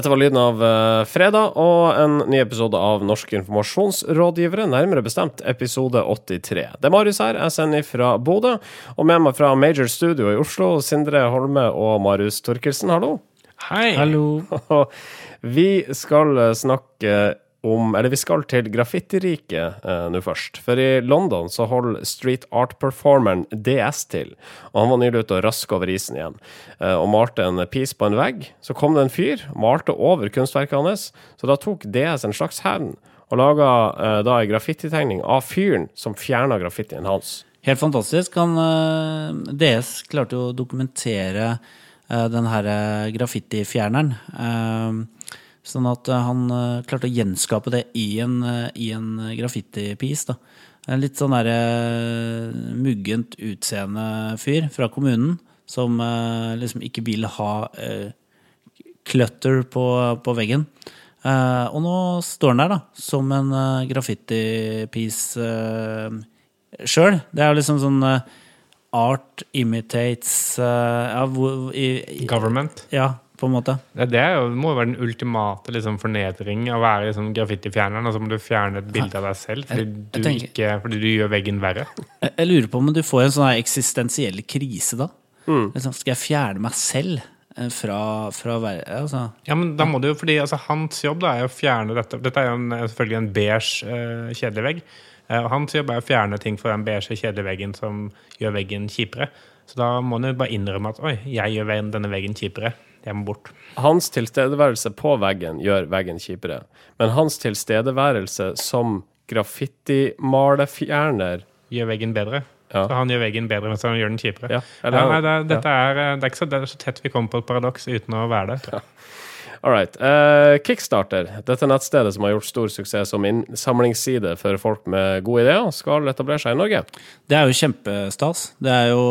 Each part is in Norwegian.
Dette var lyden av uh, fredag og en ny episode av Norske informasjonsrådgivere, nærmere bestemt episode 83. Det er Marius her, jeg sender fra Bodø, og med meg fra Major Studio i Oslo, Sindre Holme og Marius Torkelsen, hallo. Hei. Hallo. vi skal snakke om Eller vi skal til graffitiriket eh, nå først. For i London så holder street art-performeren DS til. Og han var nylig ute og raska over isen igjen. Eh, og malte en piece på en vegg. Så kom det en fyr, malte over kunstverket hans. Så da tok DS en slags hevn, og laga eh, da ei graffititegning av fyren som fjerna graffitien hans. Helt fantastisk. Han, eh, DS klarte jo å dokumentere eh, den her eh, graffitifjerneren. Eh, Sånn at eh, han uh, klarte å gjenskape det i en, uh, i en graffitipiece. Litt sånn derre muggent utseende fyr fra kommunen som liksom ikke vil ha clutter på, på veggen. og nå står han der, da, som en graffitipiece uh, sjøl. Det er jo liksom sånn Art imitates ja, i, i, Government? Ja, på en måte. Det jo, må jo være den ultimate liksom, fornedring å være liksom, graffitifjerneren. Og så må du fjerne et bilde av deg selv fordi, jeg, jeg du, ikke, fordi du gjør veggen verre. Jeg, jeg, lurer på om du får en sånn eksistensiell krise da. Mm. Liksom, skal jeg fjerne meg selv? Eh, fra, fra altså. Ja, men da må du jo, fordi altså, Hans jobb da, er å fjerne dette. Dette er jo en, selvfølgelig en beige, uh, kjedelig vegg. Uh, hans jobb er å fjerne ting fra den beige, kjedelige veggen som gjør veggen kjipere. Så da må man jo bare innrømme at oi, jeg gjør denne veggen kjipere. Jeg må bort. Hans tilstedeværelse på veggen gjør veggen kjipere. Men hans tilstedeværelse som graffitimalefjerner Gjør veggen bedre. Ja. Så han gjør veggen bedre mens han gjør den kjipere. Ja. Eller, ja, nei, det, dette er, det, er ikke så, det er så tett vi kommer på et paradoks uten å være det. Ja. All right. Uh, Kickstarter, dette nettstedet som har gjort stor suksess som innsamlingsside for folk med gode ideer, skal etablere seg i Norge. Det er jo kjempestas. Det er jo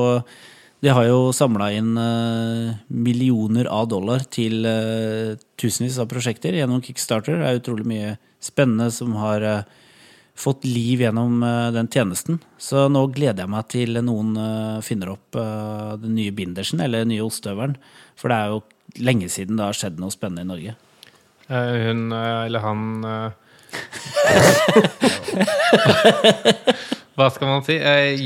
de har jo samla inn uh, millioner av dollar til uh, tusenvis av prosjekter gjennom Kickstarter. Det er utrolig mye spennende som har uh, fått liv gjennom den tjenesten. Så nå gleder jeg meg til noen finner opp den nye bindersen, eller den nye ostehøvelen. For det er jo lenge siden det har skjedd noe spennende i Norge. hun eller han Hva skal man si? Eh,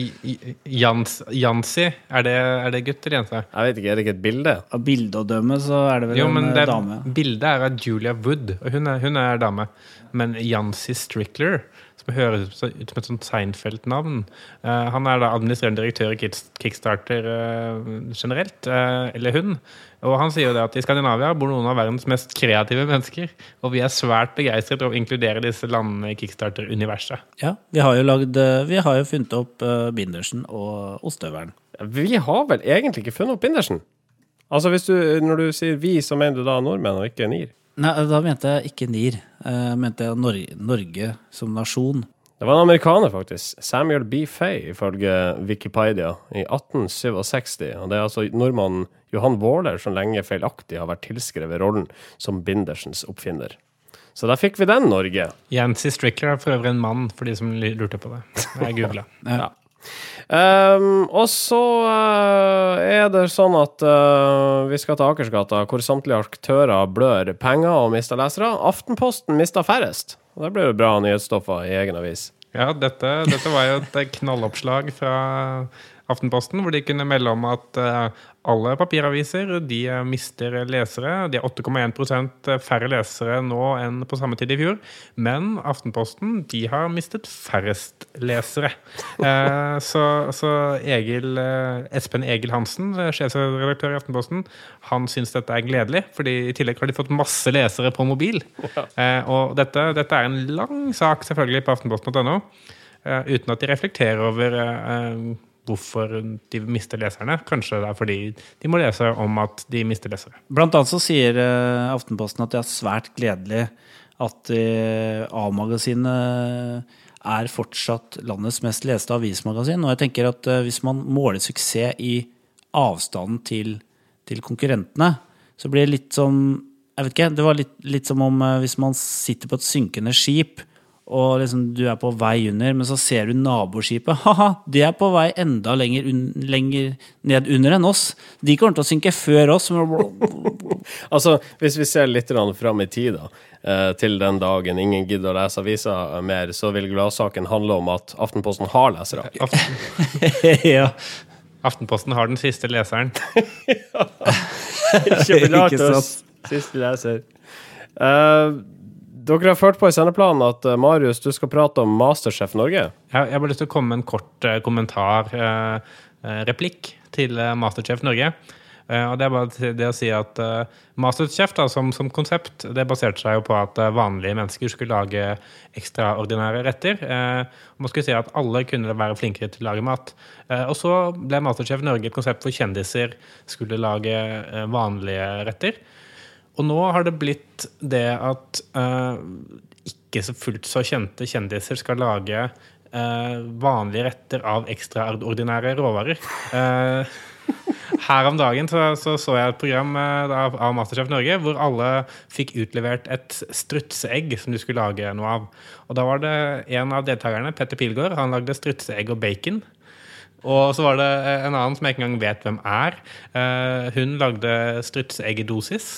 Jans, Jansi, er det, er det gutt eller jente? Jeg vet ikke, Er det ikke et bilde? Av bildet å dømme så er det vel jo, en det, dame. Bildet er av Julia Wood, og hun er, hun er dame. Men Jansi Strickler som høres ut som et sånt Seinfeld-navn. Uh, han er da administrerende direktør i Kickstarter uh, generelt, uh, eller hun. Og han sier jo det at i Skandinavia bor noen av verdens mest kreative mennesker. Og vi er svært begeistret over å inkludere disse landene i Kickstarter-universet. Ja, vi har jo, lagd, vi har jo funnet opp bindersen og ostehøvelen. Vi har vel egentlig ikke funnet opp bindersen? Altså hvis du, Når du sier vi, så mener du da nordmenn og ikke NIR? Nei, da mente jeg ikke NIR. Jeg eh, mente jeg Norge, Norge som nasjon. Det var en amerikaner, faktisk. Samuel B. Fay, ifølge Wikipedia, i 1867. Og det er altså nordmannen Johan Waaler som lenge feilaktig har vært tilskrevet rollen som Bindersens oppfinner. Så da fikk vi den, Norge. Yancy Strickler er for øvrig en mann, for de som lurte på det. Jeg googla. ja. Um, og så uh, er det sånn at uh, vi skal til Akersgata, hvor samtlige aktører blør penger og mister lesere. Aftenposten mister færrest. Og det blir jo bra nyhetsstoffer i egen avis. Ja, dette, dette var jo et knalloppslag fra Aftenposten, hvor de kunne melde om at uh, alle papiraviser de eh, mister lesere. De har 8,1% færre lesere nå enn på samme tid i fjor. Men Aftenposten de har mistet færrest lesere. Så, så Egil, Espen Egil Hansen, sjefredaktør i Aftenposten, han syns dette er gledelig. fordi i tillegg har de fått masse lesere på mobil. og dette, dette, er en lang sak selvfølgelig på aftenposten.no, uten at de reflekterer over hvorfor de mister leserne. Kanskje det er fordi de må lese om at de mister lesere. Blant annet så sier eh, Aftenposten at det er svært gledelig at eh, A-magasinet er fortsatt landets mest leste avismagasin. Og jeg tenker at eh, hvis man måler suksess i avstanden til, til konkurrentene, så blir det litt som jeg vet ikke, Det var litt, litt som om hvis man sitter på et synkende skip og liksom du er på vei under, men så ser du naboskipet. Ha-ha, de er på vei enda lenger, un lenger ned under enn oss. De kommer til å synke før oss. Altså, hvis vi ser litt fram i tid, da, eh, til den dagen ingen gidder å lese avisa mer, så vil gladsaken handle om at Aftenposten har lesere. Ja. Aftenposten har den siste leseren. Belagt Ikke sant. oss. Siste leser. Eh, dere har ført på i sendeplanen at eh, Marius, du skal prate om Masterchef Norge. Jeg, har bare lyst til å komme med en kort eh, kommentar, eh, replikk, til Masterchef Norge. Og det er bare det å si at Masterchef da, som, som konsept det baserte seg jo på at vanlige mennesker skulle lage ekstraordinære retter. Man skulle si at alle kunne være flinkere til å lage mat. Og så ble Masterchef Norge et konsept hvor kjendiser skulle lage vanlige retter. Og nå har det blitt det at uh, ikke så fullt så kjente kjendiser skal lage uh, vanlige retter av ekstraordinære råvarer. Uh, her om dagen så, så, så jeg et program av, av Masterchef Norge hvor alle fikk utlevert et strutseegg som de skulle lage noe av. Og da var det en av deltakerne, Petter Pilgaard, han lagde strutseegg og bacon. Og så var det en annen som jeg ikke engang vet hvem er. Eh, hun lagde strutseeggedosis.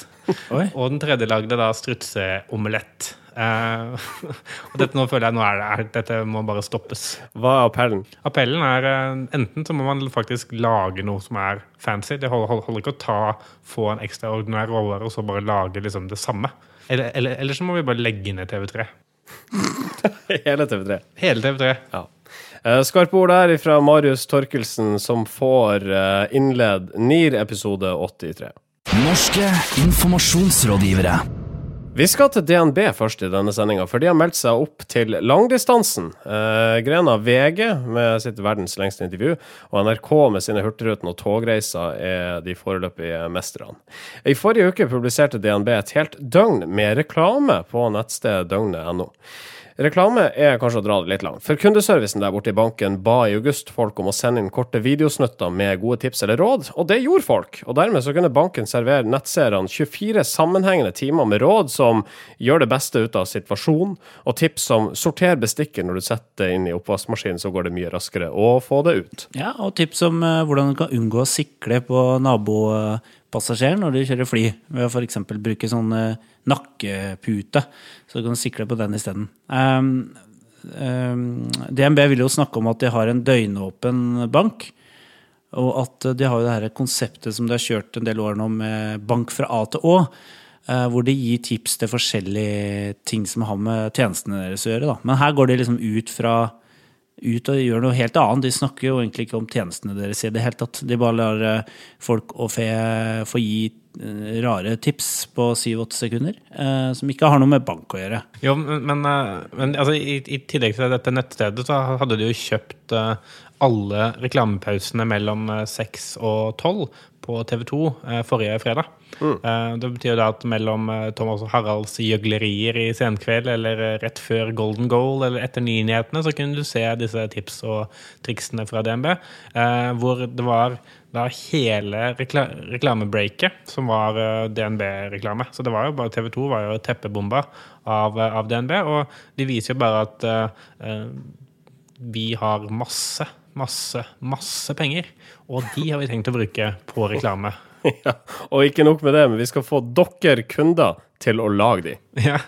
Og den tredje lagde da strutseomelett. Uh, og dette nå føler jeg nå er det, er, dette må bare stoppes. Hva er appellen? Appellen er uh, enten så må man faktisk lage noe som er fancy. Det holder, holder, holder ikke å ta, få en ekstraordinær råvare og så bare lage liksom det samme. Eller, eller, eller så må vi bare legge ned TV3. Hele TV3. Hele TV3. Ja. Eh, Skarpe ord der fra Marius Torkelsen, som får eh, innledd NIR episode 83. Norske informasjonsrådgivere. Vi skal til DNB først i denne sendinga, for de har meldt seg opp til langdistansen. Eh, grena VG med sitt verdens lengste intervju, og NRK med sine Hurtigruten og togreiser er de foreløpige mesterne. I forrige uke publiserte DNB et helt døgn med reklame på nettstedet døgnet.no. Reklame er kanskje å dra det litt langt, for kundeservicen der borte i banken ba i august folk om å sende inn korte videosnutter med gode tips eller råd, og det gjorde folk. Og dermed så kunne banken servere nettseerne 24 sammenhengende timer med råd som gjør det beste ut av situasjonen, og tips som sorter bestikket når du setter det inn i oppvaskmaskinen, så går det mye raskere å få det ut. Ja, og tips om eh, hvordan du kan unngå å sikle på nabopassasjeren når du kjører fly, ved å f.eks. bruke sånn nakkepute, så du kan sikle på den isteden. Um, um, DNB vil jo snakke om at de har en døgnåpen bank. Og at de har jo det her konseptet som de har kjørt en del år nå med bank fra A til Å. eh, Hvor de gir tips til forskjellige ting som har med tjenestene deres å gjøre. Da. Men her går de liksom ut fra ut og gjør noe helt annet. De snakker jo egentlig ikke om tjenestene deres i det hele tatt. De bare lar eh, folk og fe få gi eh, rare tips på syv-åtte sekunder, eh, som ikke har noe med bank å gjøre. Jo, men, men, eh, altså, i, i tillegg til dette nettstedet, så hadde de jo kjøpt alle reklamepausene mellom eh, 6 og 12 på TV 2 eh, forrige fredag. Mm. det betyr jo da at mellom eh, Thomas og Haralds gjøglerier i Senkveld, eller eh, rett før Golden Goal, eller etter nyhetene, så kunne du se disse tips og triksene fra DNB, eh, hvor det var da hele rekla reklamebreaket som var eh, DNB-reklame. Så det var jo bare TV 2 var jo teppebomba av, eh, av DNB, og de viser jo bare at eh, eh, vi har masse, masse, masse penger. Og de har vi tenkt å bruke på reklame. Ja, og ikke nok med det, men vi skal få dere kunder til å lage de. Ja.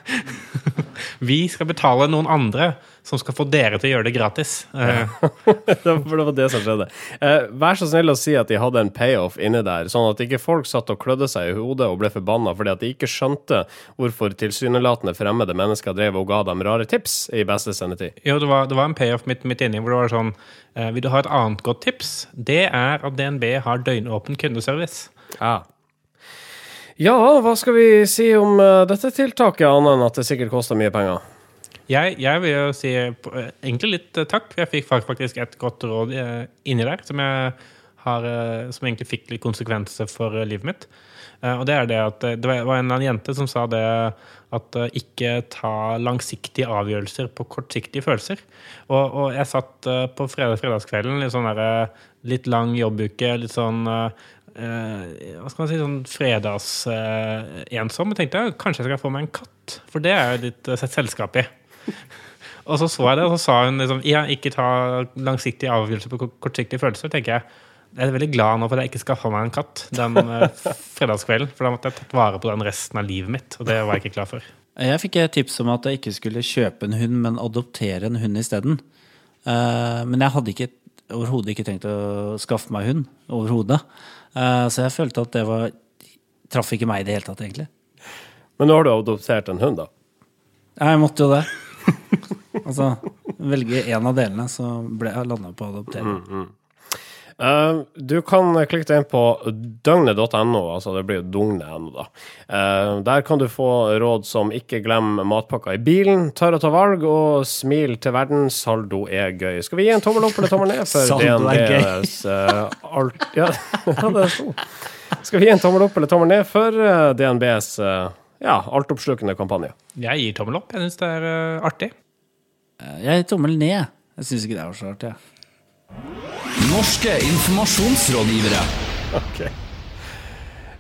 Vi skal betale noen andre som skal få dere til å gjøre det gratis. Eh, For det var det som skjedde. Eh, vær så snill å si at de hadde en payoff inni der, sånn at ikke folk satt og klødde seg i hodet og ble forbanna fordi at de ikke skjønte hvorfor tilsynelatende fremmede mennesker drev og ga dem rare tips i beste sendetid. Jo, det var, det var en payoff midt, midt inni hvor det var sånn eh, Vil du ha et annet godt tips? Det er at DNB har døgnåpen kundeservice. Ja. Ja, hva skal vi si om eh, dette tiltaket, annet enn at det sikkert koster mye penger? Jeg, jeg vil jo si eh, egentlig litt eh, takk. Jeg fikk faktisk et godt råd eh, inni der som, har, eh, som egentlig fikk litt konsekvenser for eh, livet mitt. Eh, Og det er det at eh, det var en jente som sa det at eh, ikke ta langsiktige avgjørelser på kortsiktige følelser. Og, og jeg satt eh, på fredag, fredagskvelden, litt sånn der, eh, litt lang jobbuke, litt sånn eh, eh, hva skal man si, sånn fredagsensom. og tenkte jeg, kanskje jeg skal få meg en katt, for det er jo litt eh, sett selskap i. Og så så jeg det, og så sa hun liksom Ja, ikke ta langsiktige avgjørelser på kortsiktige følelser. tenker jeg. Jeg er veldig glad nå for at jeg ikke skaffa meg en katt den eh, fredagskvelden. For da måtte jeg tatt vare på den resten av livet mitt, og det var jeg ikke klar for. Jeg fikk et tips om at jeg ikke skulle kjøpe en hund, men adoptere en hund isteden. Uh, men jeg hadde ikke overhodet ikke tenkt å skaffe meg hund. Overhodet. Eh, så jeg følte at det var Traff ikke meg i det hele tatt, egentlig. Men nå har du adoptert en hund, da. Jeg måtte jo det. altså, velge én av delene, så ble jeg landa på å adoptere. Uh, du kan klikke deg inn på døgnet.no, altså det blir jo dugnet.no, da. Uh, der kan du få råd som ikke glem matpakka i bilen, tør å ta valg, og smil til verden, saldo er gøy. Skal vi gi en tommel opp eller tommel ned for. DNBs uh, alt... Ja, det sto. Skal vi gi en tommel opp eller tommel ned for eh, DNBs eh, ja, altoppslukende kampanje? Jeg gir tommel opp. Jeg syns det er uh, artig. Eh, Jeg gir tommel ned. Jeg syns ikke det var så artig. jeg. Norske informasjonsrådgivere. Ok.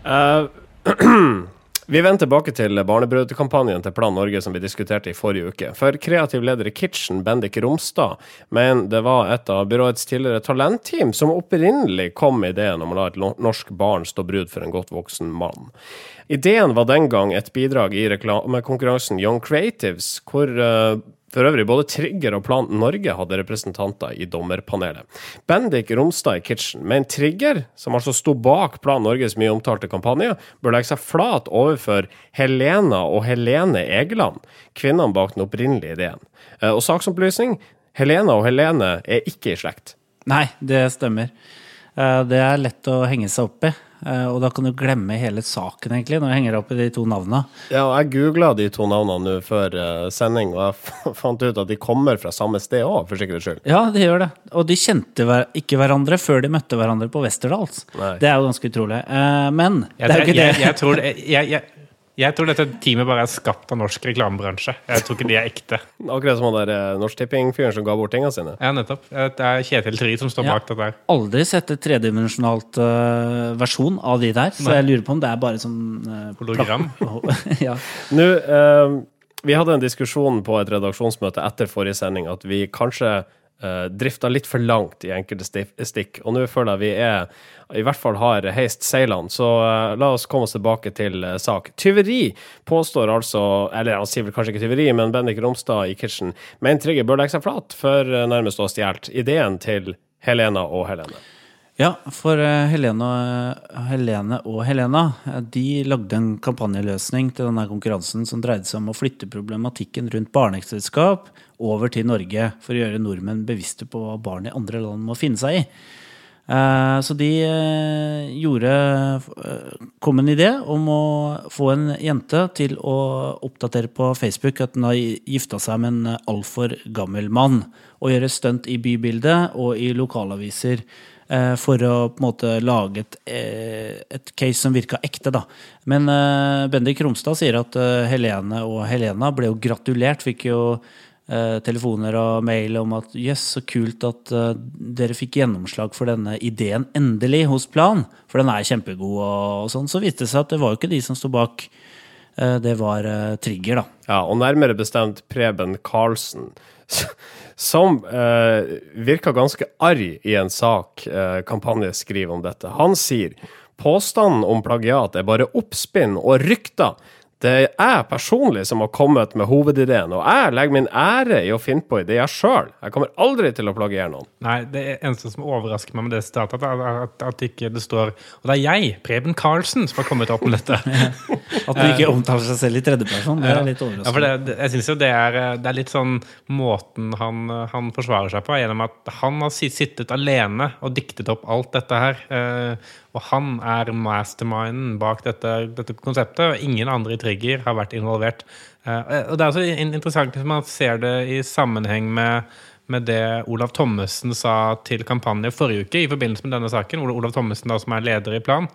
Eh, vi vender tilbake til barnebrødkampanjen til Plan Norge som vi diskuterte i forrige uke. For kreativ leder i Kitchen, Bendik Romstad, mener det var et av byråets tidligere talentteam som opprinnelig kom med ideen om å la et norsk barn stå brud for en godt voksen mann. Ideen var den gang et bidrag i reklamekonkurransen Young Creatives, hvor eh, for øvrig både Trigger og Plan Norge hadde representanter i dommerpanelet. Bendik Romstad i Kitchen med en Trigger, som altså sto bak Plan Norges mye omtalte kampanje, bør legge seg flat overfor Helena og Helene Egeland, kvinnene bak den opprinnelige ideen. Eh, Og saksopplysning, Helena og Helene er ikke i slekt. Nei, det stemmer. Eh, Det er lett å henge seg opp i. eh, Og da kan du glemme hele saken, egentlig, når du henger opp i de to navnene. Ja, og jeg googla de to navnene nå før eh, sending, og jeg fant ut at de kommer fra samme sted òg, for sikkerhets skyld. Ja, det gjør det. Og de kjente hver, ikke hverandre før de møtte hverandre på Westerdals. Nei. Det er jo ganske utrolig. Eh, Men Jeg, det er jo jeg, ikke det. jeg, jeg, tror, det- jeg, jeg, tror dette teamet bare er skapt av norsk reklamebransje. Jeg tror ikke de er ekte. Akkurat som han der eh, Norsk Tipping-fyren som ga bort tingene sine. Ja, nettopp. Det er Kjetil Try som står Ja. bak dette her. Aldri sett et tredimensjonalt uh, versjon av de der, så jeg lurer på om det er bare sånn uh, Hologram. ja. Nå, uh, vi hadde en diskusjon på et redaksjonsmøte etter forrige sending at vi kanskje uh, drifta litt for langt i enkelte stikk, og nå føler jeg vi er i hvert fall har heist seilene, så eh, la oss komme oss tilbake til eh, sak. Tyveri påstår altså, eller han sier vel kanskje ikke tyveri, men Bendik Romstad i Kitchen mener Trygge bør legge seg flat for eh, nærmest å ha stjålet ideen til Helena og Helene. Ja, for Helene, Helene og Helena de lagde en kampanjeløsning til denne konkurransen som dreide seg om å flytte problematikken rundt barneekteskap over til Norge for å gjøre nordmenn bevisste på hva barn i andre land må finne seg i. Eh, Så de eh, gjorde eh, kom en idé om å få en jente til å oppdatere på Facebook at hun har gifta seg med en altfor gammel mann, og gjøre stunt i bybildet og i lokalaviser for å på en måte lage et, et case som virka ekte. da. Men Bendik Romstad sier at Helene og Helena ble jo gratulert. Fikk jo telefoner og mail om at jøss, så kult at eh, dere fikk gjennomslag for denne ideen endelig hos Plan, for den er kjempegod og, sånn. Så viste det seg at det var jo ikke de som sto bak. Eh, det var eh, Trigger, da. Ja, og nærmere bestemt Preben Karlsen, som eh, virka ganske arg i en sak eh, kampanje skriver om dette. Han sier påstanden om plagiat er bare oppspinn og rykter. Det er jeg personlig som har kommet med hovedideen, og jeg legger min ære i å finne på ideer sjøl. Jeg kommer aldri til å plagiere noen. Nei, det eneste som overrasker meg med det sitatet, er at, at ikke det står Og det er jeg, Preben Karlsen, som har kommet opp med dette. At du ikke omtaler seg selv i tredjeperson. Det er litt Ja, for overraskende. det, det, jeg synes jo det er, det er litt sånn måten han, han forsvarer seg på, gjennom at han har sittet alene og diktet opp alt dette her. Og han er masterminden bak dette, dette konseptet, og ingen andre i Trigger har vært involvert. Uh, og det er også interessant hvis man ser det i sammenheng med med det Olav Thommessen sa til kampanje forrige uke i forbindelse med denne saken. Olav Thommessen, som er leder i Plan,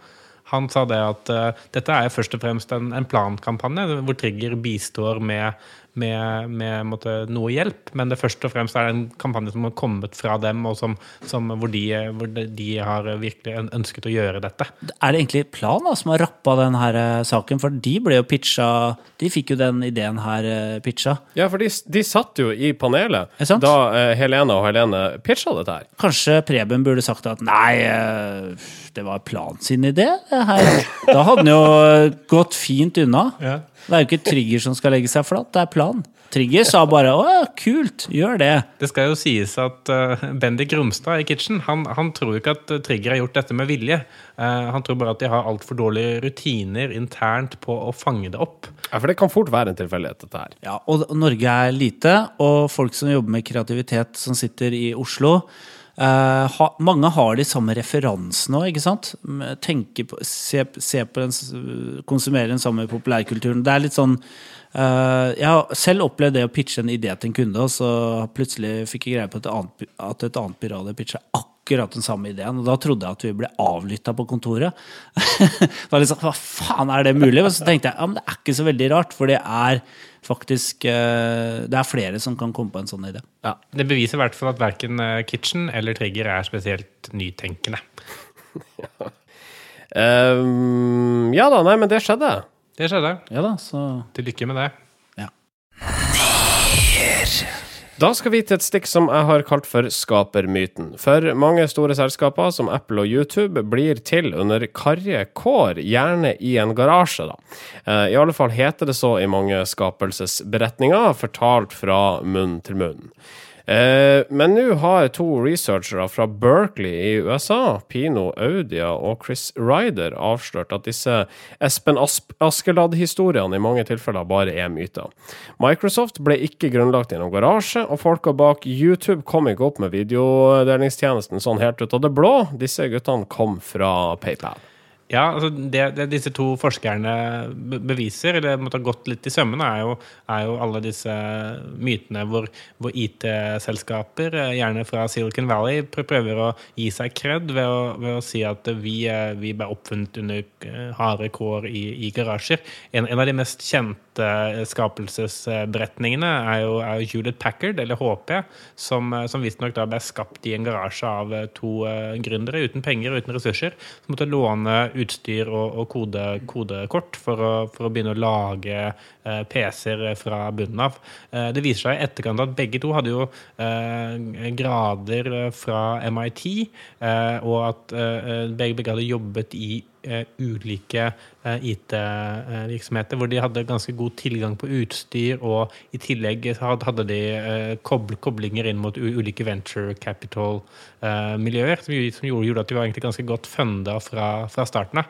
han sa det at uh, dette er først og fremst en, en plankampanje hvor Trigger bistår med, med, med måtte, noe hjelp, men det først og fremst er det en kampanje som har kommet fra dem, og som, som, hvor, de, hvor de, har virkelig ønsket å gjøre dette. Er det egentlig Plan da, som har rappa den her eh, saken? For de ble jo pitcha De fikk jo den ideen her eh, pitcha. Ja, for de, de satt jo i panelet da Helene og Helene pitcha dette her. Kanskje Preben burde sagt at nei, eh, det var Plan sin idé, det her. Da hadde han jo eh, gått fint unna. Det er jo ikke Trigger som skal legge seg flatt, det er Plan. Trigger sa bare 'Å kult, gjør det'. Det skal jo sies at uh, Bendik Romstad i Kitchen han, han tror ikke at uh, Trigger har gjort dette med vilje. Uh, han tror bare at de har altfor dårlige rutiner internt på å fange det opp. Ja, For det kan fort være en tilfeldighet, dette her. Ja, og Norge er lite, og folk som jobber med kreativitet, som sitter i Oslo eh, ha, Mange har de samme referansene òg, ikke sant? Se, se på den, konsumere den samme populærkulturen. Det er litt sånn uh, Jeg har selv opplevd det å pitche en idé til en kunde, og så plutselig fikk jeg greie på at et annet, at et annet byrå hadde pitcha akkurat den samme ideen. Og da trodde jeg at vi ble avlytta på kontoret. det var litt sånn, Hva faen, er det mulig? Og så tenkte jeg ja, men det er ikke så veldig rart, for det er faktisk eh, Det er flere som kan komme på en sånn idé. Ja. Det beviser i hvert fall at verken eh, Kitchen eller Trigger er spesielt nytenkende. um, ja da, nei, men det skjedde. Det skjedde. Ja da, så Til lykke med det. ja. Da skal vi til et stikk som jeg har kalt for skapermyten. For mange store selskaper som Apple og YouTube blir til under karrige kår, gjerne i en garasje, da. Eh, I alle fall heter det så i mange skapelsesberetninger, fortalt fra munn til munn. Eh, men nå har to researchere fra Berkeley i USA, Pino Audia og Chris Ryder, avslørt at disse Espen Askeladd-historiene i mange tilfeller bare er myter. Microsoft ble ikke grunnlagt i noen garasje, og folka bak YouTube kom ikke opp med videodelingstjenesten sånn helt ut av det blå. Disse guttene kom fra PayPal. Ja, altså det, det disse to forskerne beviser, eller måtte ha gått litt i sømmene, er er jo alle disse mytene hvor, hvor IT-selskaper, eh, gjerne fra Silicon Valley, prøver å gi seg kred ved ved å si at vi, eh, vi ble oppfunnet under eh, harde kår i, i garasjer. En, en av de mest kjente skapelsesberetningene er jo, er Hewlett Packard, eller HP, som, som visstnok ble skapt i en garasje av to gründere uten penger og uten ressurser, som måtte låne utstyr og, og kode, kodekort for å, for å begynne å lage eh, PC-er fra bunnen av. Eh, det viser seg i etterkant at begge to hadde jo eh, grader fra MIT, eh, og at eh, begge, begge hadde jobbet i ulike eh, IT-virksomheter, hvor de hadde ganske god tilgang på utstyr, og i tillegg had- hadde de eh, kobl koblinger inn mot ulike venture capital-miljøer, som, gjorde- at de var egentlig ganske godt funda fra, fra starten av.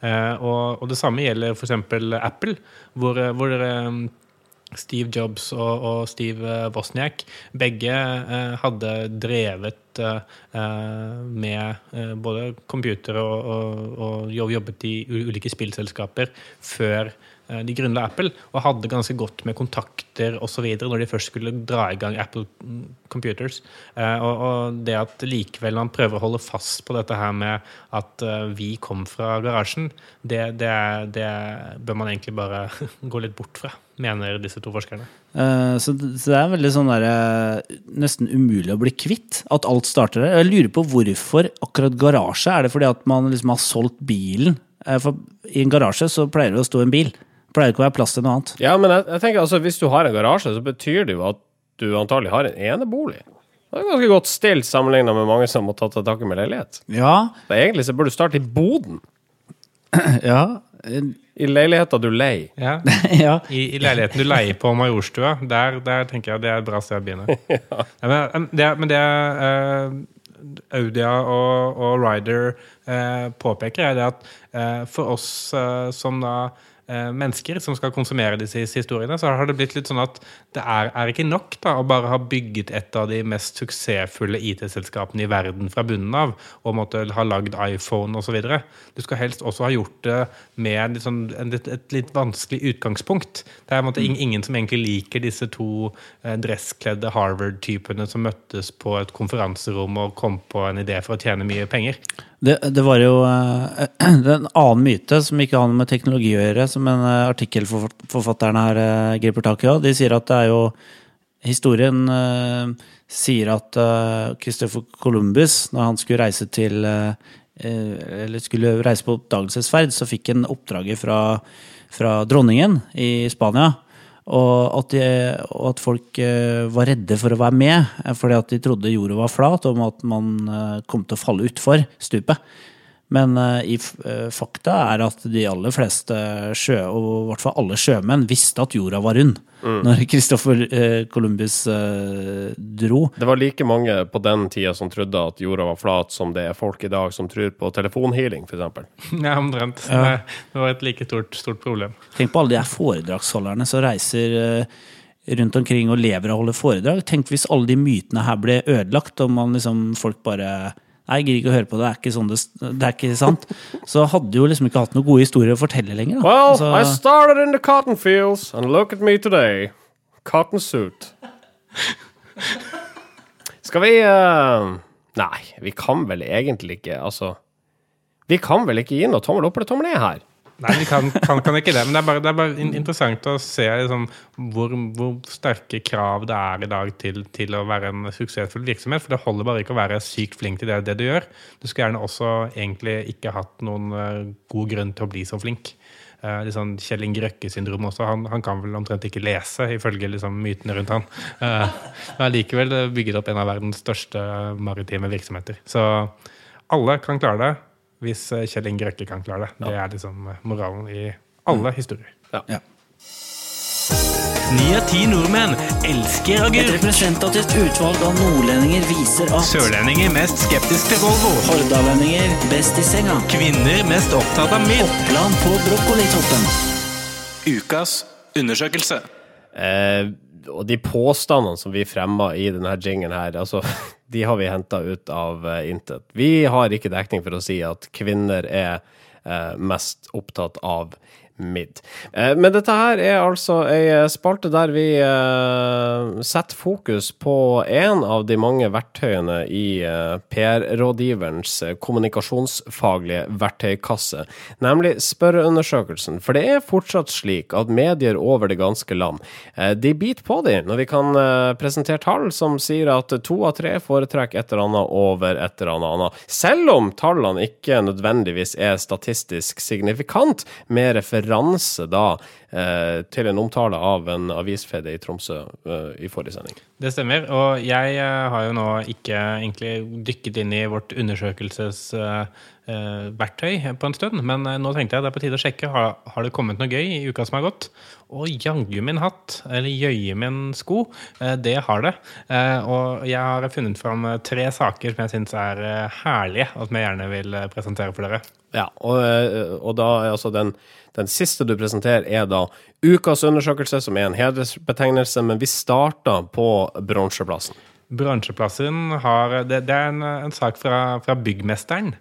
Eh, og, og det samme gjelder f.eks. Apple, hvor, eh, hvor eh, Steve Jobs og, og Steve Wozniak begge eh, hadde drevet eh, eh, med eh, både computer og, og, og jobbet i ulike spillselskaper før de grunnla Apple, og hadde ganske godt med kontakter osv. når de først skulle dra i gang Apple mm, Computers. Eh, og, og det at likevel man prøver å holde fast på dette her med at eh, vi kom fra garasjen, det, det, det bør man egentlig bare gå litt bort fra, mener disse to forskerne. Eh, Så så det er veldig sånn der, eh, nesten umulig å bli kvitt at alt starter der. Jeg lurer på hvorfor akkurat garasje. Er det fordi at man liksom har solgt bilen? Eh, For i en garasje så pleier det å stå en bil. Det pleier ikke å være plass til noe annet. Ja, men jeg, jeg tenker altså, hvis du har en garasje, så betyr det jo at du antagelig har en enebolig. Det er ganske godt stilt sammenlignet med mange som må ta til takke med leilighet. Ja, Så egentlig så burde du starte i boden. ja, I leiligheta du leier. Ja. ja. I, I leiligheten du leier på Majorstua, der, der tenker jeg det er et bra sted å begynne. ja. men, det, men det uh, Audia og, og Ryder uh, påpeker, er det at uh, for oss som da mennesker som skal konsumere disse historiene, så har det blitt litt sånn at det er, er ikke nok da, å bare ha bygget et av de mest suksessfulle IT-selskapene i verden fra bunnen av, og måtte ha lagd iPhone osv. Du skal helst også ha gjort det med litt sånn, et, et litt vanskelig utgangspunkt. Det er måte ingen som egentlig liker disse to eh, dresskledde Harvard-typene som møttes på et konferanserom og kom på en idé for å tjene mye penger. Det, det var jo eh, det er en annen myte som ikke har noe med teknologi å gjøre, som en eh, artikkelforfatteren her eh, griper tak i. De sier at det er jo Historien sier at Christopher Columbus, når han skulle reise til Eller skulle reise på oppdagelsesferd, så fikk han oppdraget fra, fra dronningen i Spania. Og at, de, og at folk eh, var redde for å være med, eh, fordi at de trodde jorda var flat, og at man eh, kom til å falle utfor stupet. Men eh, i eh, fakta er at de aller fleste sjø, og i hvert fall alle sjømenn, visste at jorda var rund. Når Christopher eh, Columbus dro. Det var like mange på den tida som trodde at jorda var flat, som det er folk i dag som tror på telefonhealing, f.eks. Ja, omtrent. Det, det var et like stort, stort problem. Tenk på alle de her foredragsholderne som reiser rundt omkring og lever og holder foredrag. Tenk hvis alle de mytene her ble ødelagt, og man liksom folk bare jeg gidder ikke å høre på det, det er ikke, sånn det, det er ikke sant. Så hadde jo liksom ikke hatt noen gode historier å fortelle lenger. Da. Well, Altså, I started in the cotton fields, and look at me today. Cotton suit. Skal vi uh, Nei, vi kan vel egentlig ikke, altså Vi kan vel ikke gi noe tommel opp eller tommel ned her? Nei, vi kan, kan, kan ikke det. Men det er bare, det er bare in- interessant å se liksom, hvor, hvor sterke krav det er i dag til, til å være en suksessfull virksomhet. For det holder bare ikke å være sykt flink til det, det du gjør. Du skulle gjerne også egentlig ikke hatt noen uh, god grunn til å bli så flink. Uh, liksom Kjell Inge Røkke-syndrom også. Han, han kan vel omtrent ikke lese, ifølge liksom, mytene rundt han. Uh, men allikevel bygget opp en av verdens største maritime virksomheter. Så alle kan klare det hvis eh, Kjell Inge Røkke kan klare det. Det er liksom eh, moralen i alle historier. ja. Ni av ti nordmenn elsker Et representativt utvalg av nordlendinger viser at Sørlendinger mest skeptisk til Volvo. hordalendinger best i senga. Kvinner mest opptatt av mild. Oppland på brokkolitoppen. Ukas undersøkelse. Eh, og de påstandene som vi fremma i denne jingen her, altså, de har vi henta ut av eh, intet. Vi har ikke dekning for å si at kvinner er eh, mest opptatt av midd. Eh, men dette her er altså ei spalte der vi eh, setter fokus på en av de mange verktøyene i eh, PR-rådgiverens kommunikasjonsfaglige verktøykasse, nemlig spørreundersøkelsen. For det er fortsatt slik at medier over det ganske land, de biter på de når vi kan presentere tall som sier at to av tre foretrekker et eller annet over et eller annet. Selv om tallene ikke nødvendigvis er statistisk signifikant, med referanse da eh, til en omtale av en avisfede i Tromsø eh, i forrige sending. Det stemmer. Og jeg eh, har jo nå ikke egentlig dykket inn i vårt undersøkelsesverktøy på en stund, men eh, nå tenkte jeg det er på tide å sjekke. Har, har det kommet noe gøy i uka som har gått? Og jaggu min hatt, eller jøye min sko, eh, det har det. Eh, Og jeg har funnet fram eh, tre saker som jeg syns er eh, herlige, og som jeg gjerne vil eh, presentere for dere. Ja, og, eh, og da altså den, den siste du presenterer, er da ukas undersøkelse, som er en hedersbetegnelse, men vi starter på bronseplassen. Bransjeplassen har Det, det er en, en sak fra, fra Byggmesteren.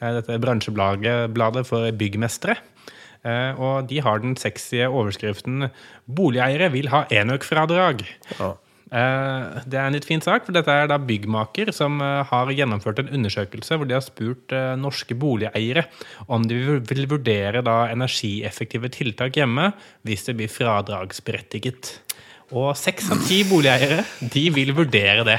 Eh, Dette bransjebladet for byggmestere. Eh, Og de har den sexy overskriften 'Boligeiere vil ha enøkfradrag'. Ja. Eh, Det er en litt fin sak, for dette er da byggmaker som eh, har gjennomført en undersøkelse hvor de har spurt eh, norske boligeiere om de vil- vurdere energieffektive tiltak hjemme hvis det blir fradragsberettiget. Og seks av ti boligeiere de vil vurdere det.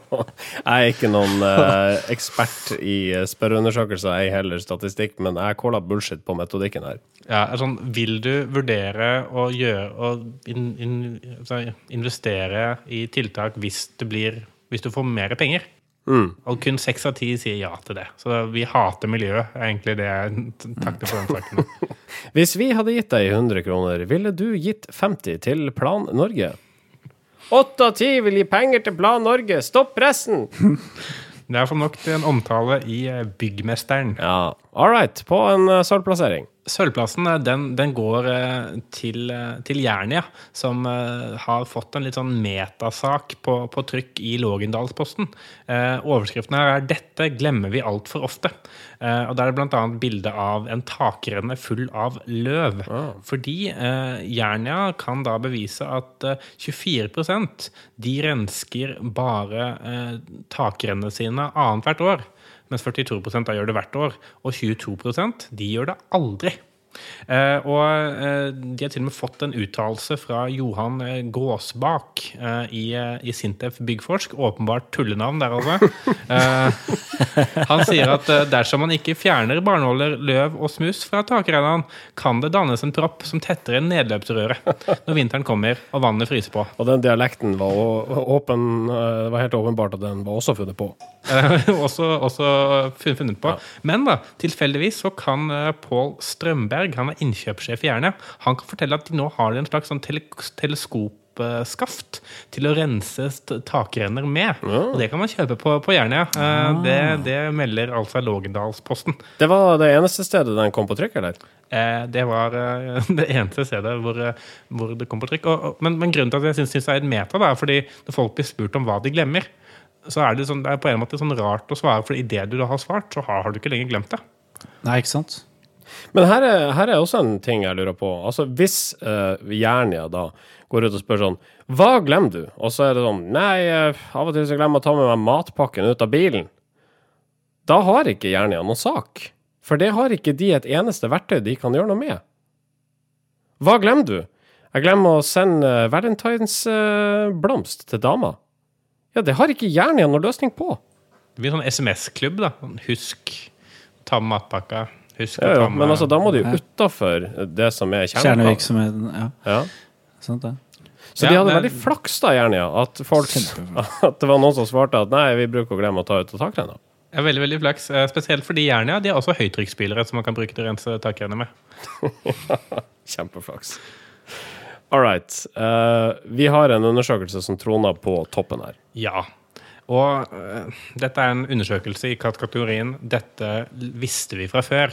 Jeg er ikke noen eh, ekspert i eh, spørreundersøkelser, ei heller statistikk, men jeg calla bullshit på metodikken her. Ja, altså, sånn, vil du vurdere å gjøre in, in, altså, investere i tiltak hvis, det blir, hvis du får mer penger? Og kun seks av ti sier ja til det. Så vi hater miljøet, er egentlig det jeg takter for den saken. Hvis vi hadde gitt deg 100 kroner, ville du gitt 50 til Plan Norge? Åtte av ti vil gi penger til Plan Norge! Stopp pressen! Det er for nok til en omtale i eh, Byggmesteren. Ja, all right. På en uh, sølvplassering. Sølvplassen eh, den, den går eh, til, eh, til Jernia, som eh, har fått en litt sånn metasak på, på trykk i Lågendalsposten. Eh, overskriften her er 'Dette glemmer vi altfor ofte'. Eh, og Der er det bl.a. bilde av en takrenne full av løv. Fordi eh, Jernia kan da bevise at eh, 24% de rensker bare eh, takrennene sine annethvert år. Mens 42 da gjør det hvert år. Og 22% de gjør det aldri. Eh, og eh, de har til og med fått en uttalelse fra Johan eh, Gåsbak eh, i, eh, i Sintef Byggforsk. Åpenbart tullenavn der, altså. Eh, han sier at eh, dersom man ikke fjerner barnåler, løv og smuss fra takrennene, kan det dannes en propp som tetter inn nedløpsrøret når vinteren kommer og vannet fryser på. Og den dialekten var åpen Det var helt åpenbart at den var også funnet på. Eh, også, også funnet på. Men da, tilfeldigvis så kan Pål Strømberg, han er innkjøpssjef i Jernia, han kan fortelle at de nå har en slags sånn tele teleskopskaft til å rense takrenner med. Og det kan man kjøpe på, på Jernia. Eh, det, det melder altså Lågendalsposten. Det var det eneste stedet den kom på trykk, eller? Eh, det var eh, det eneste stedet hvor, hvor det kom på trykk. Og, og, men, men grunnen til at jeg syns det er et meta, da, er fordi når folk blir spurt om hva de glemmer, så er det, sånn, det er på en måte sånn rart å svare, for idet du da har svart, så har, har du ikke lenger glemt det. Nei, ikke sant? Men her er, her er også en ting jeg lurer på. Altså, Hvis uh, Jernia da går ut og spør sånn Hva glemmer du? Og så er det sånn Nei, eh, av og til så glemmer jeg å ta med meg matpakken ut av bilen. Da har ikke Jernia noen sak. For det har ikke de et eneste verktøy de kan gjøre noe med. Hva glemmer du? Jeg glemmer å sende Valentine's valentinsblomst til dama. Ja, det har ikke Jernia noen løsning på. Det blir sånn SMS-klubb. da Sånn, Husk ta med matpakka. Husk Ja, ja, men altså, da må du jo utafor det som er. Kjernevirksomheten. Ja, Ja. sant det. Så Ja, de hadde det- veldig flaks da, gjerne, ja. At, folk, at det var noen som svarte at nei, vi bruker å glemme å ta ut takrenna. Ja, veldig veldig flaks. Eh, Spesielt fordi Jernia de har også høytrykksspylere som man kan bruke til å rense takrenner med. Kjempeflaks. All right. Uh, vi har en undersøkelse som troner på toppen her. Ja. Og uh, dette er en undersøkelse i kategorien 'Dette visste vi fra før'.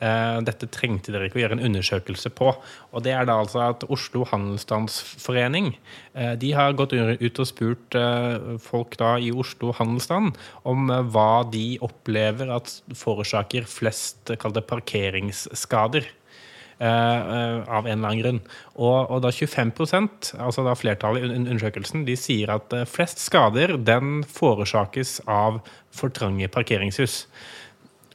Eh, dette trengte dere ikke å gjøre en undersøkelse på. Og det er da altså at Oslo Handelsstandsforening eh, de har gått ut og spurt eh, folk da i Oslo handelsstand om hva de opplever at forårsaker flest kalte parkeringsskader. Uh, av en eller annen grunn. Og, og da 25 altså da flertallet i un- undersøkelsen, de sier at flest skader den forårsakes av for trange parkeringshus.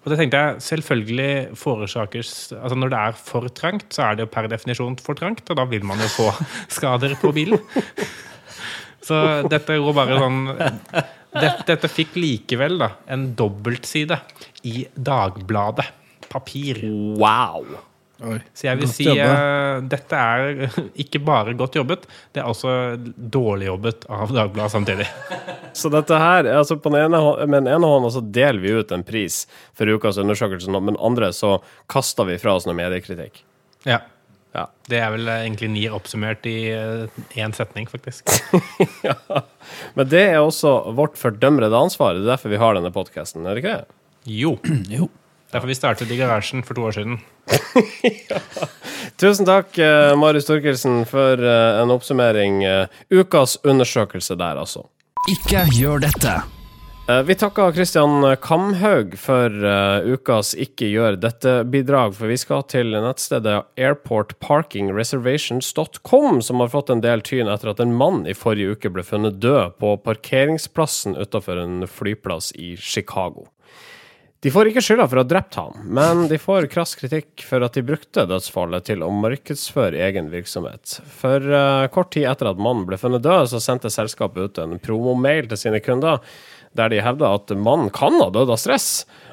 Og det tenkte jeg selvfølgelig forårsakes altså Når det er for trangt, så er det jo per definisjon for trangt, og da vil man jo få skader på bilen. Så dette går bare sånn dette, dette fikk likevel da en dobbeltside i Dagbladet. Papir. Wow! Så jeg vil Godt si eh, dette er ikke bare godt jobbet, det er også dårlig jobbet av Dagbladet samtidig. Så dette her, altså på den ene, med den ene hånda så deler vi ut en pris for ukas undersøkelse, men andre så kaster vi fra oss noe mediekritikk. Ja. Ja. Det er vel eh, egentlig NIR oppsummert i én setning, faktisk. Men det er også vårt fordømrede ansvar. Det er derfor vi har denne podkasten, er det ikke det? Jo. Jo. Derfor vi startet i garasjen for to år siden. Tusen takk, eh, Marius Torkelsen, for eh, en oppsummering. Eh, ukas undersøkelse der, altså. Ikke gjør dette. Vi takker Kristian Kamhaug for ukas Ikke gjør dette-bidrag, for vi skal til nettstedet airportparkingreservations.com, som har fått en del tyn etter at en mann i forrige uke ble funnet død på parkeringsplassen utafor en flyplass i Chicago. De får ikke skylda for å ha drept ham, men de får krass kritikk for at de brukte dødsfallet til å markedsføre egen virksomhet. For uh, kort tid etter at mannen ble funnet død, så sendte selskapet ut en promomail til sine kunder der de hevda at mannen kan ha dødd av stress,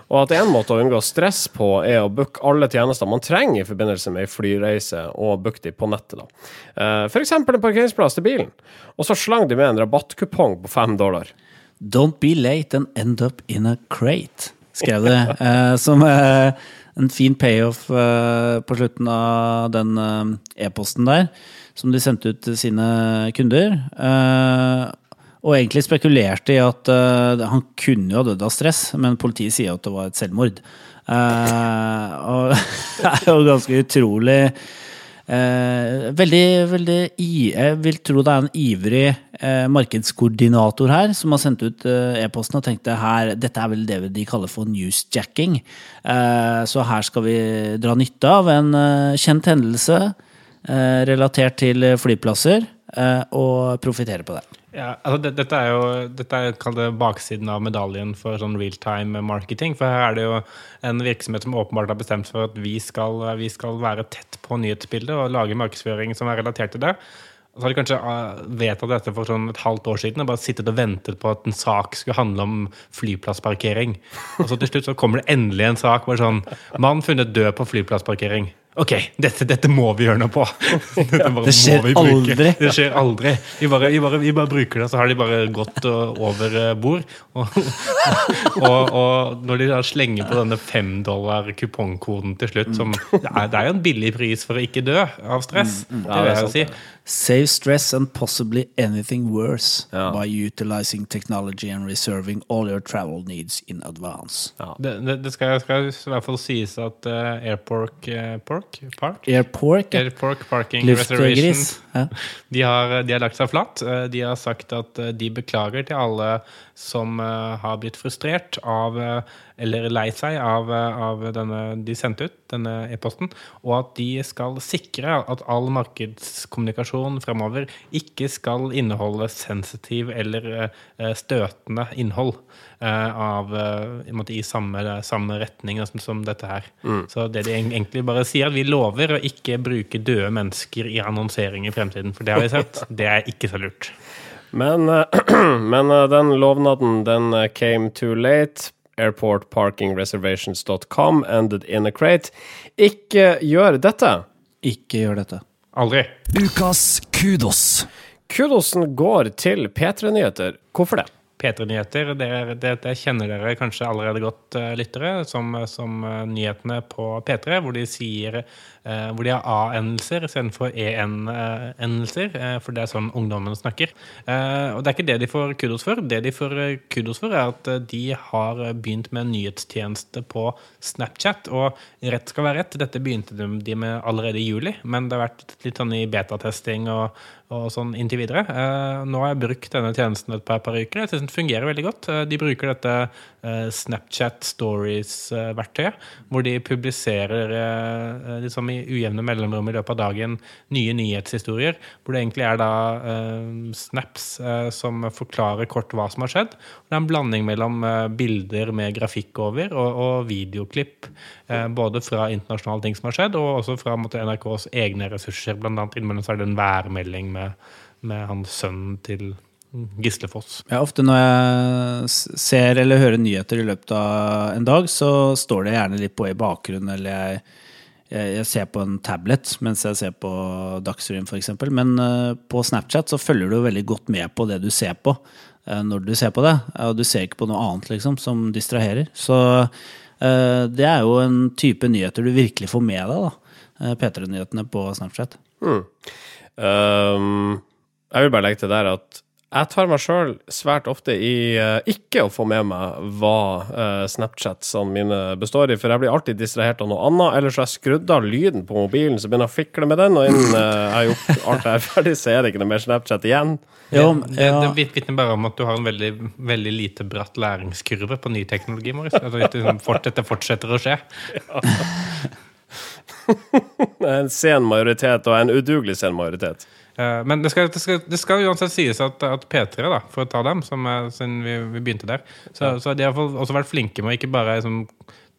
og at en måte å unngå stress på er å booke alle tjenester man trenger i forbindelse med ei flyreise, og booke de på nettet. da. Uh, For eksempel en parkeringsplass til bilen. Og så slang de med en rabattkupong på fem dollar. Don't be late and end up in a crate, skrev det. eh, som eh, en fin payoff eh, på slutten av den e-posten der, som de sendte ut til sine kunder. Og egentlig spekulerte i at han kunne jo ha dødd av stress, men politiet sier at det var et selvmord. Og det er jo ganske utrolig Eh, veldig, veldig Jeg vil tro det er en ivrig eh, markedskoordinator her som har sendt ut eh, e-posten og tenkte her, dette er vel det de kaller for newsjacking. Eh, så her skal vi dra nytte av en eh, kjent hendelse eh, relatert til flyplasser, og profitere på det. Ja, altså det, dette er jo dette er det baksiden av medaljen for sånn realtime marketing. For her er det jo en virksomhet som åpenbart har bestemt for at vi skal, vi skal være tett på nyhetsbildet og lage markedsføring som er relatert til det. Og så har de kanskje uh, vedtatt dette for sånn et halvt år siden og bare sittet og ventet på at en sak skulle handle om flyplassparkering. Og så til slutt så kommer det endelig en sak hvor sånn Mann funnet død på flyplassparkering. Ok, dette, dette må vi gjøre noe på. Dette bare Det skjer må vi bruke. aldri. Det skjer aldri. Vi bare, vi, bare, vi bare bruker det, så har de bare gått uh, over uh, bord. Og, og, og når de da slenger på denne femdollar-kupongkoden til slutt, som det er, det er jo en billig pris for å ikke dø av stress, det vil jeg jo si. Save stress and possibly anything worse Ja. by utilizing technology and reserving all your travel needs in advance. Det, det, det skal, skal i hvert fall sies at uh, Airpork uh, Pork? Park? Airpork, ja. Airpork Parking Reservation. Ja. De har, de har lagt seg flatt. Eh, De har sagt at eh, de beklager til alle som eh, har blitt frustrert av eller lei seg av, av denne de sendte ut, denne e-posten, og at de skal sikre at all markedskommunikasjon fremover ikke skal inneholde sensitiv eller eh, støtende innhold eh, av, eh, i måte, i samme, samme retning som, som dette her. Så det de egentlig bare sier, at vi lover å ikke bruke døde mennesker i annonsering i fremtiden, for det har vi sett. Det er ikke så lurt. Men, men den lovnaden, den came too late. Airportparkingreservations.com ended in a crate. Ikke gjør dette. Ikke gjør dette. Aldri. Ukas kudos. Kudosen går til P3 Nyheter. Hvorfor det? P3-nyheter, det, er- kjenner dere kanskje allerede godt, eh, lyttere, som, som eh, nyhetene på P3, hvor de sier eh, hvor de har A-endelser istedenfor E-endelser, eh, for det er sånn ungdommen snakker. Eh, og det er ikke det de får kudos for. Det de får eh, kudos for, er at de har begynt med en nyhetstjeneste på Snapchat. Og rett skal være rett, dette begynte de med allerede i juli, men det har vært litt sånn i betatesting og, og sånn inntil videre. Nå har jeg brukt denne tjenesten et par, par uker. Jeg synes den fungerer veldig godt. Eh, de bruker dette eh, Snapchat Stories-verktøyet, hvor de publiserer eh, liksom i ujevne mellomrom i løpet av dagen nye nyhetshistorier, hvor det egentlig er da eh, snaps eh, som forklarer kort hva som har skjedd. Det er en blanding mellom eh, bilder med grafikk over og, og videoklipp, eh, både fra internasjonale ting som har skjedd, og også fra måtte, NRKs egne ressurser. Blant annet innimellom så er det en værmelding med, med hans sønnen til Gislefoss. Ja, ofte når jeg ser eller hører nyheter i løpet av en dag, så står det gjerne litt på i bakgrunnen, eller jeg, jeg, jeg ser på en tablet mens jeg ser på Dagsrevyen f.eks. Men uh, på Snapchat så følger du veldig godt med på det du ser på uh, når du ser på det. Og du ser ikke på noe annet liksom som distraherer. Så eh, det er jo en type nyheter du virkelig får med deg, da. Eh, P3-nyhetene på Snapchat. Um, jeg vil bare legge til der at jeg tar meg sjøl svært ofte i uh, ikke å få med meg hva uh, Snapchatsene mine består i, for jeg blir alltid distrahert av noe annet. Eller så har jeg skrudd av lyden på mobilen, så begynner jeg å fikle med den, og innen uh, jeg har gjort alt det her ferdig, så er det ikke noe mer Snapchat igjen. Jo, Det, det ja. vit- vitner bare om at du har en veldig, veldig lite bratt læringskurve på ny teknologi, det liksom dette fortsetter å skje. En sen majoritet, og en udugelig sen majoritet. Eh, Men det skal, det, skal, det skal uansett sies at, at P3, da, for å ta dem, som, siden vi, vi begynte der, så, så de har også vært flinke med å ikke bare liksom,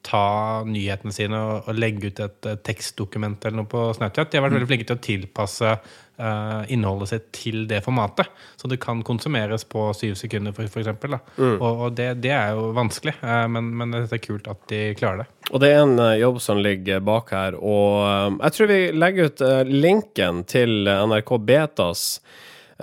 ta nyhetene sine og, og legge ut et eh, tekstdokument eller noe på Snapchat. De har vært veldig flinke til å tilpasse uh, innholdet sitt til det formatet. Så det kan konsumeres på syv sekunder, for, for eksempel. Da. Og, og det, det er jo vanskelig, uh, men, men det er kult at de klarer det. Og det er en eh, jobb som ligger bak her, og jeg tror vi legger ut linken til NRK Betas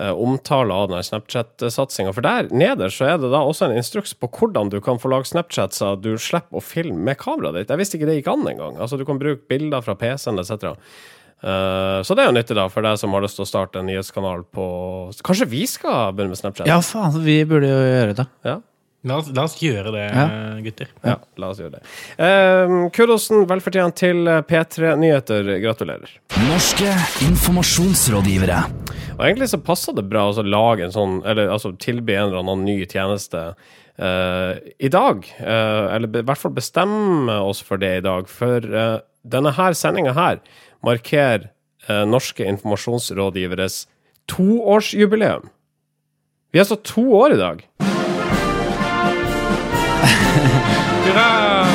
omtale av den Snapchat-satsinga. For der nede så er det da også en instruks på hvordan du kan få lage Snapchat så du slipper å filme med kameraet ditt. Jeg visste ikke det gikk an engang. Altså, du kan bruke bilder fra PC-en etc. Eh, så det er jo nyttig da for deg som har lyst til å starte en nyhetskanal på Kanskje vi skal begynne med Snapchat? ja, faen, vi burde jo gjøre det. Ja? La oss, la oss gjøre det, Ja. gutter. Ja, la oss gjøre det. Eh, kudosen velfortjent til P3 Nyheter. Gratulerer. Norske informasjonsrådgivere. Og egentlig så passer det bra å altså, lage en sånn, eller altså tilby en eller annen ny tjeneste eh, i dag. Eh, eller i hvert fall bestemme oss for det i dag. For eh, denne her sendinga her markerer eh, norske informasjonsrådgiveres toårsjubileum. Vi er så to år i dag.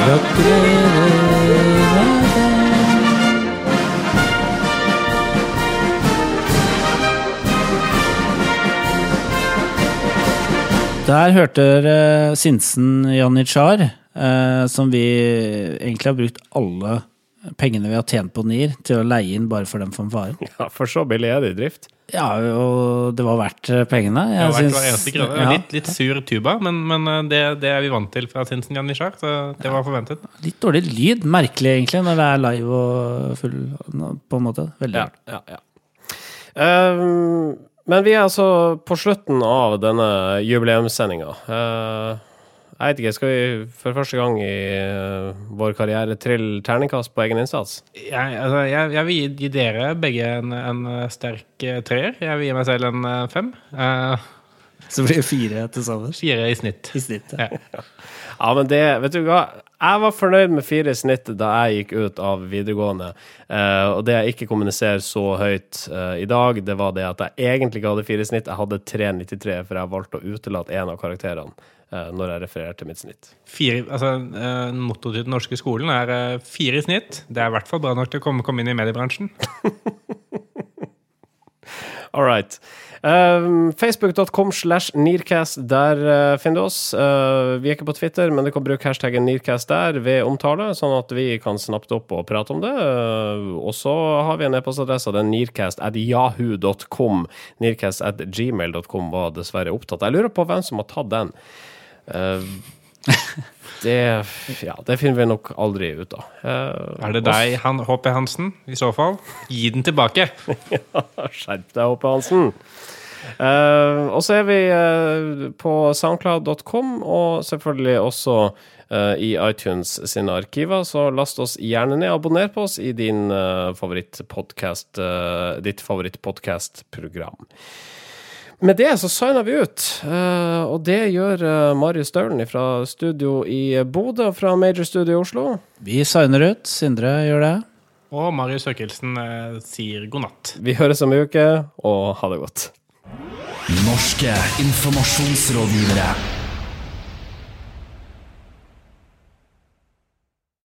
Hurra! Der hørte dere Sinsen Janitsjar, eh, som vi egentlig har brukt alle pengene vi har tjent på NIR, til å leie inn bare for den fanfaren. Ja, For så billig er det i drift. Ja, og det var verdt pengene. Det vært syns- hver eneste krone. ja, Litt, litt sur tuba, men, men eh, det, det er vi vant til fra Sinsen Janitsjar, så det var forventet. litt dårlig lyd. Merkelig, egentlig, når det er live og full på en måte. Veldig rart. ja, ja. um, men vi er altså på slutten av denne jubileumssendinga. Uh, jeg vet ikke, skal vi for første gang i eh, vår karriere trille terningkast på egen innsats? Jeg, altså, jeg, jeg vil gi, dere begge en, en sterk eh, treer. Jeg vil gi meg selv en eh, fem. Uh, Så blir det fire til sammen. fire i snitt. I snitt. Ja. Ja. Ja, men det, vet du hva? Jeg var fornøyd med fire i snitt da jeg gikk ut av videregående. Eh, og det jeg ikke kommuniserer så høyt eh, i dag, det var det at jeg egentlig ikke hadde fire i snitt. Jeg hadde 3,93, for jeg valgte å utelate en av karakterene eh, når jeg refererer til mitt snitt. Fire, altså, eh, Mottoet til den norske skolen er eh, fire i snitt. Det er i hvert fall bra nok til å komme, komme inn i mediebransjen. All right. Um, Facebook.com slash Nearcast. Der uh, finner du oss. Uh, vi er ikke på Twitter, men du kan bruke hashtaggen Nearcast der ved omtale, sånn at vi kan snappe det opp og prate om det. Uh, og så har vi en e-postadresse, den nearcast at yahoo.com. Nearcast at gmail.com var dessverre opptatt. Jeg lurer på hvem som har tatt den. Uh, det, ja, det finner vi nok aldri ut av. Uh, Er det deg, han, HP Hansen? I så fall, gi den tilbake. Skjerp deg, HP Hansen. Uh, og så er vi uh, på soundcloud.com, og selvfølgelig også uh, i iTunes sine arkiver. Så last oss gjerne ned. Abonner på oss i din eh, ditt favorittpodkastprogram. Med det så signer vi ut, Uh, og det gjør uh, Marius Staulen fra studio i Bodø og fra Major Studio i Oslo. Vi signer ut. Sindre gjør det. Og Marius Søkelsen uh, sier god natt. Vi høres om en uke, og ha det godt. Norske informasjonsrådgivere.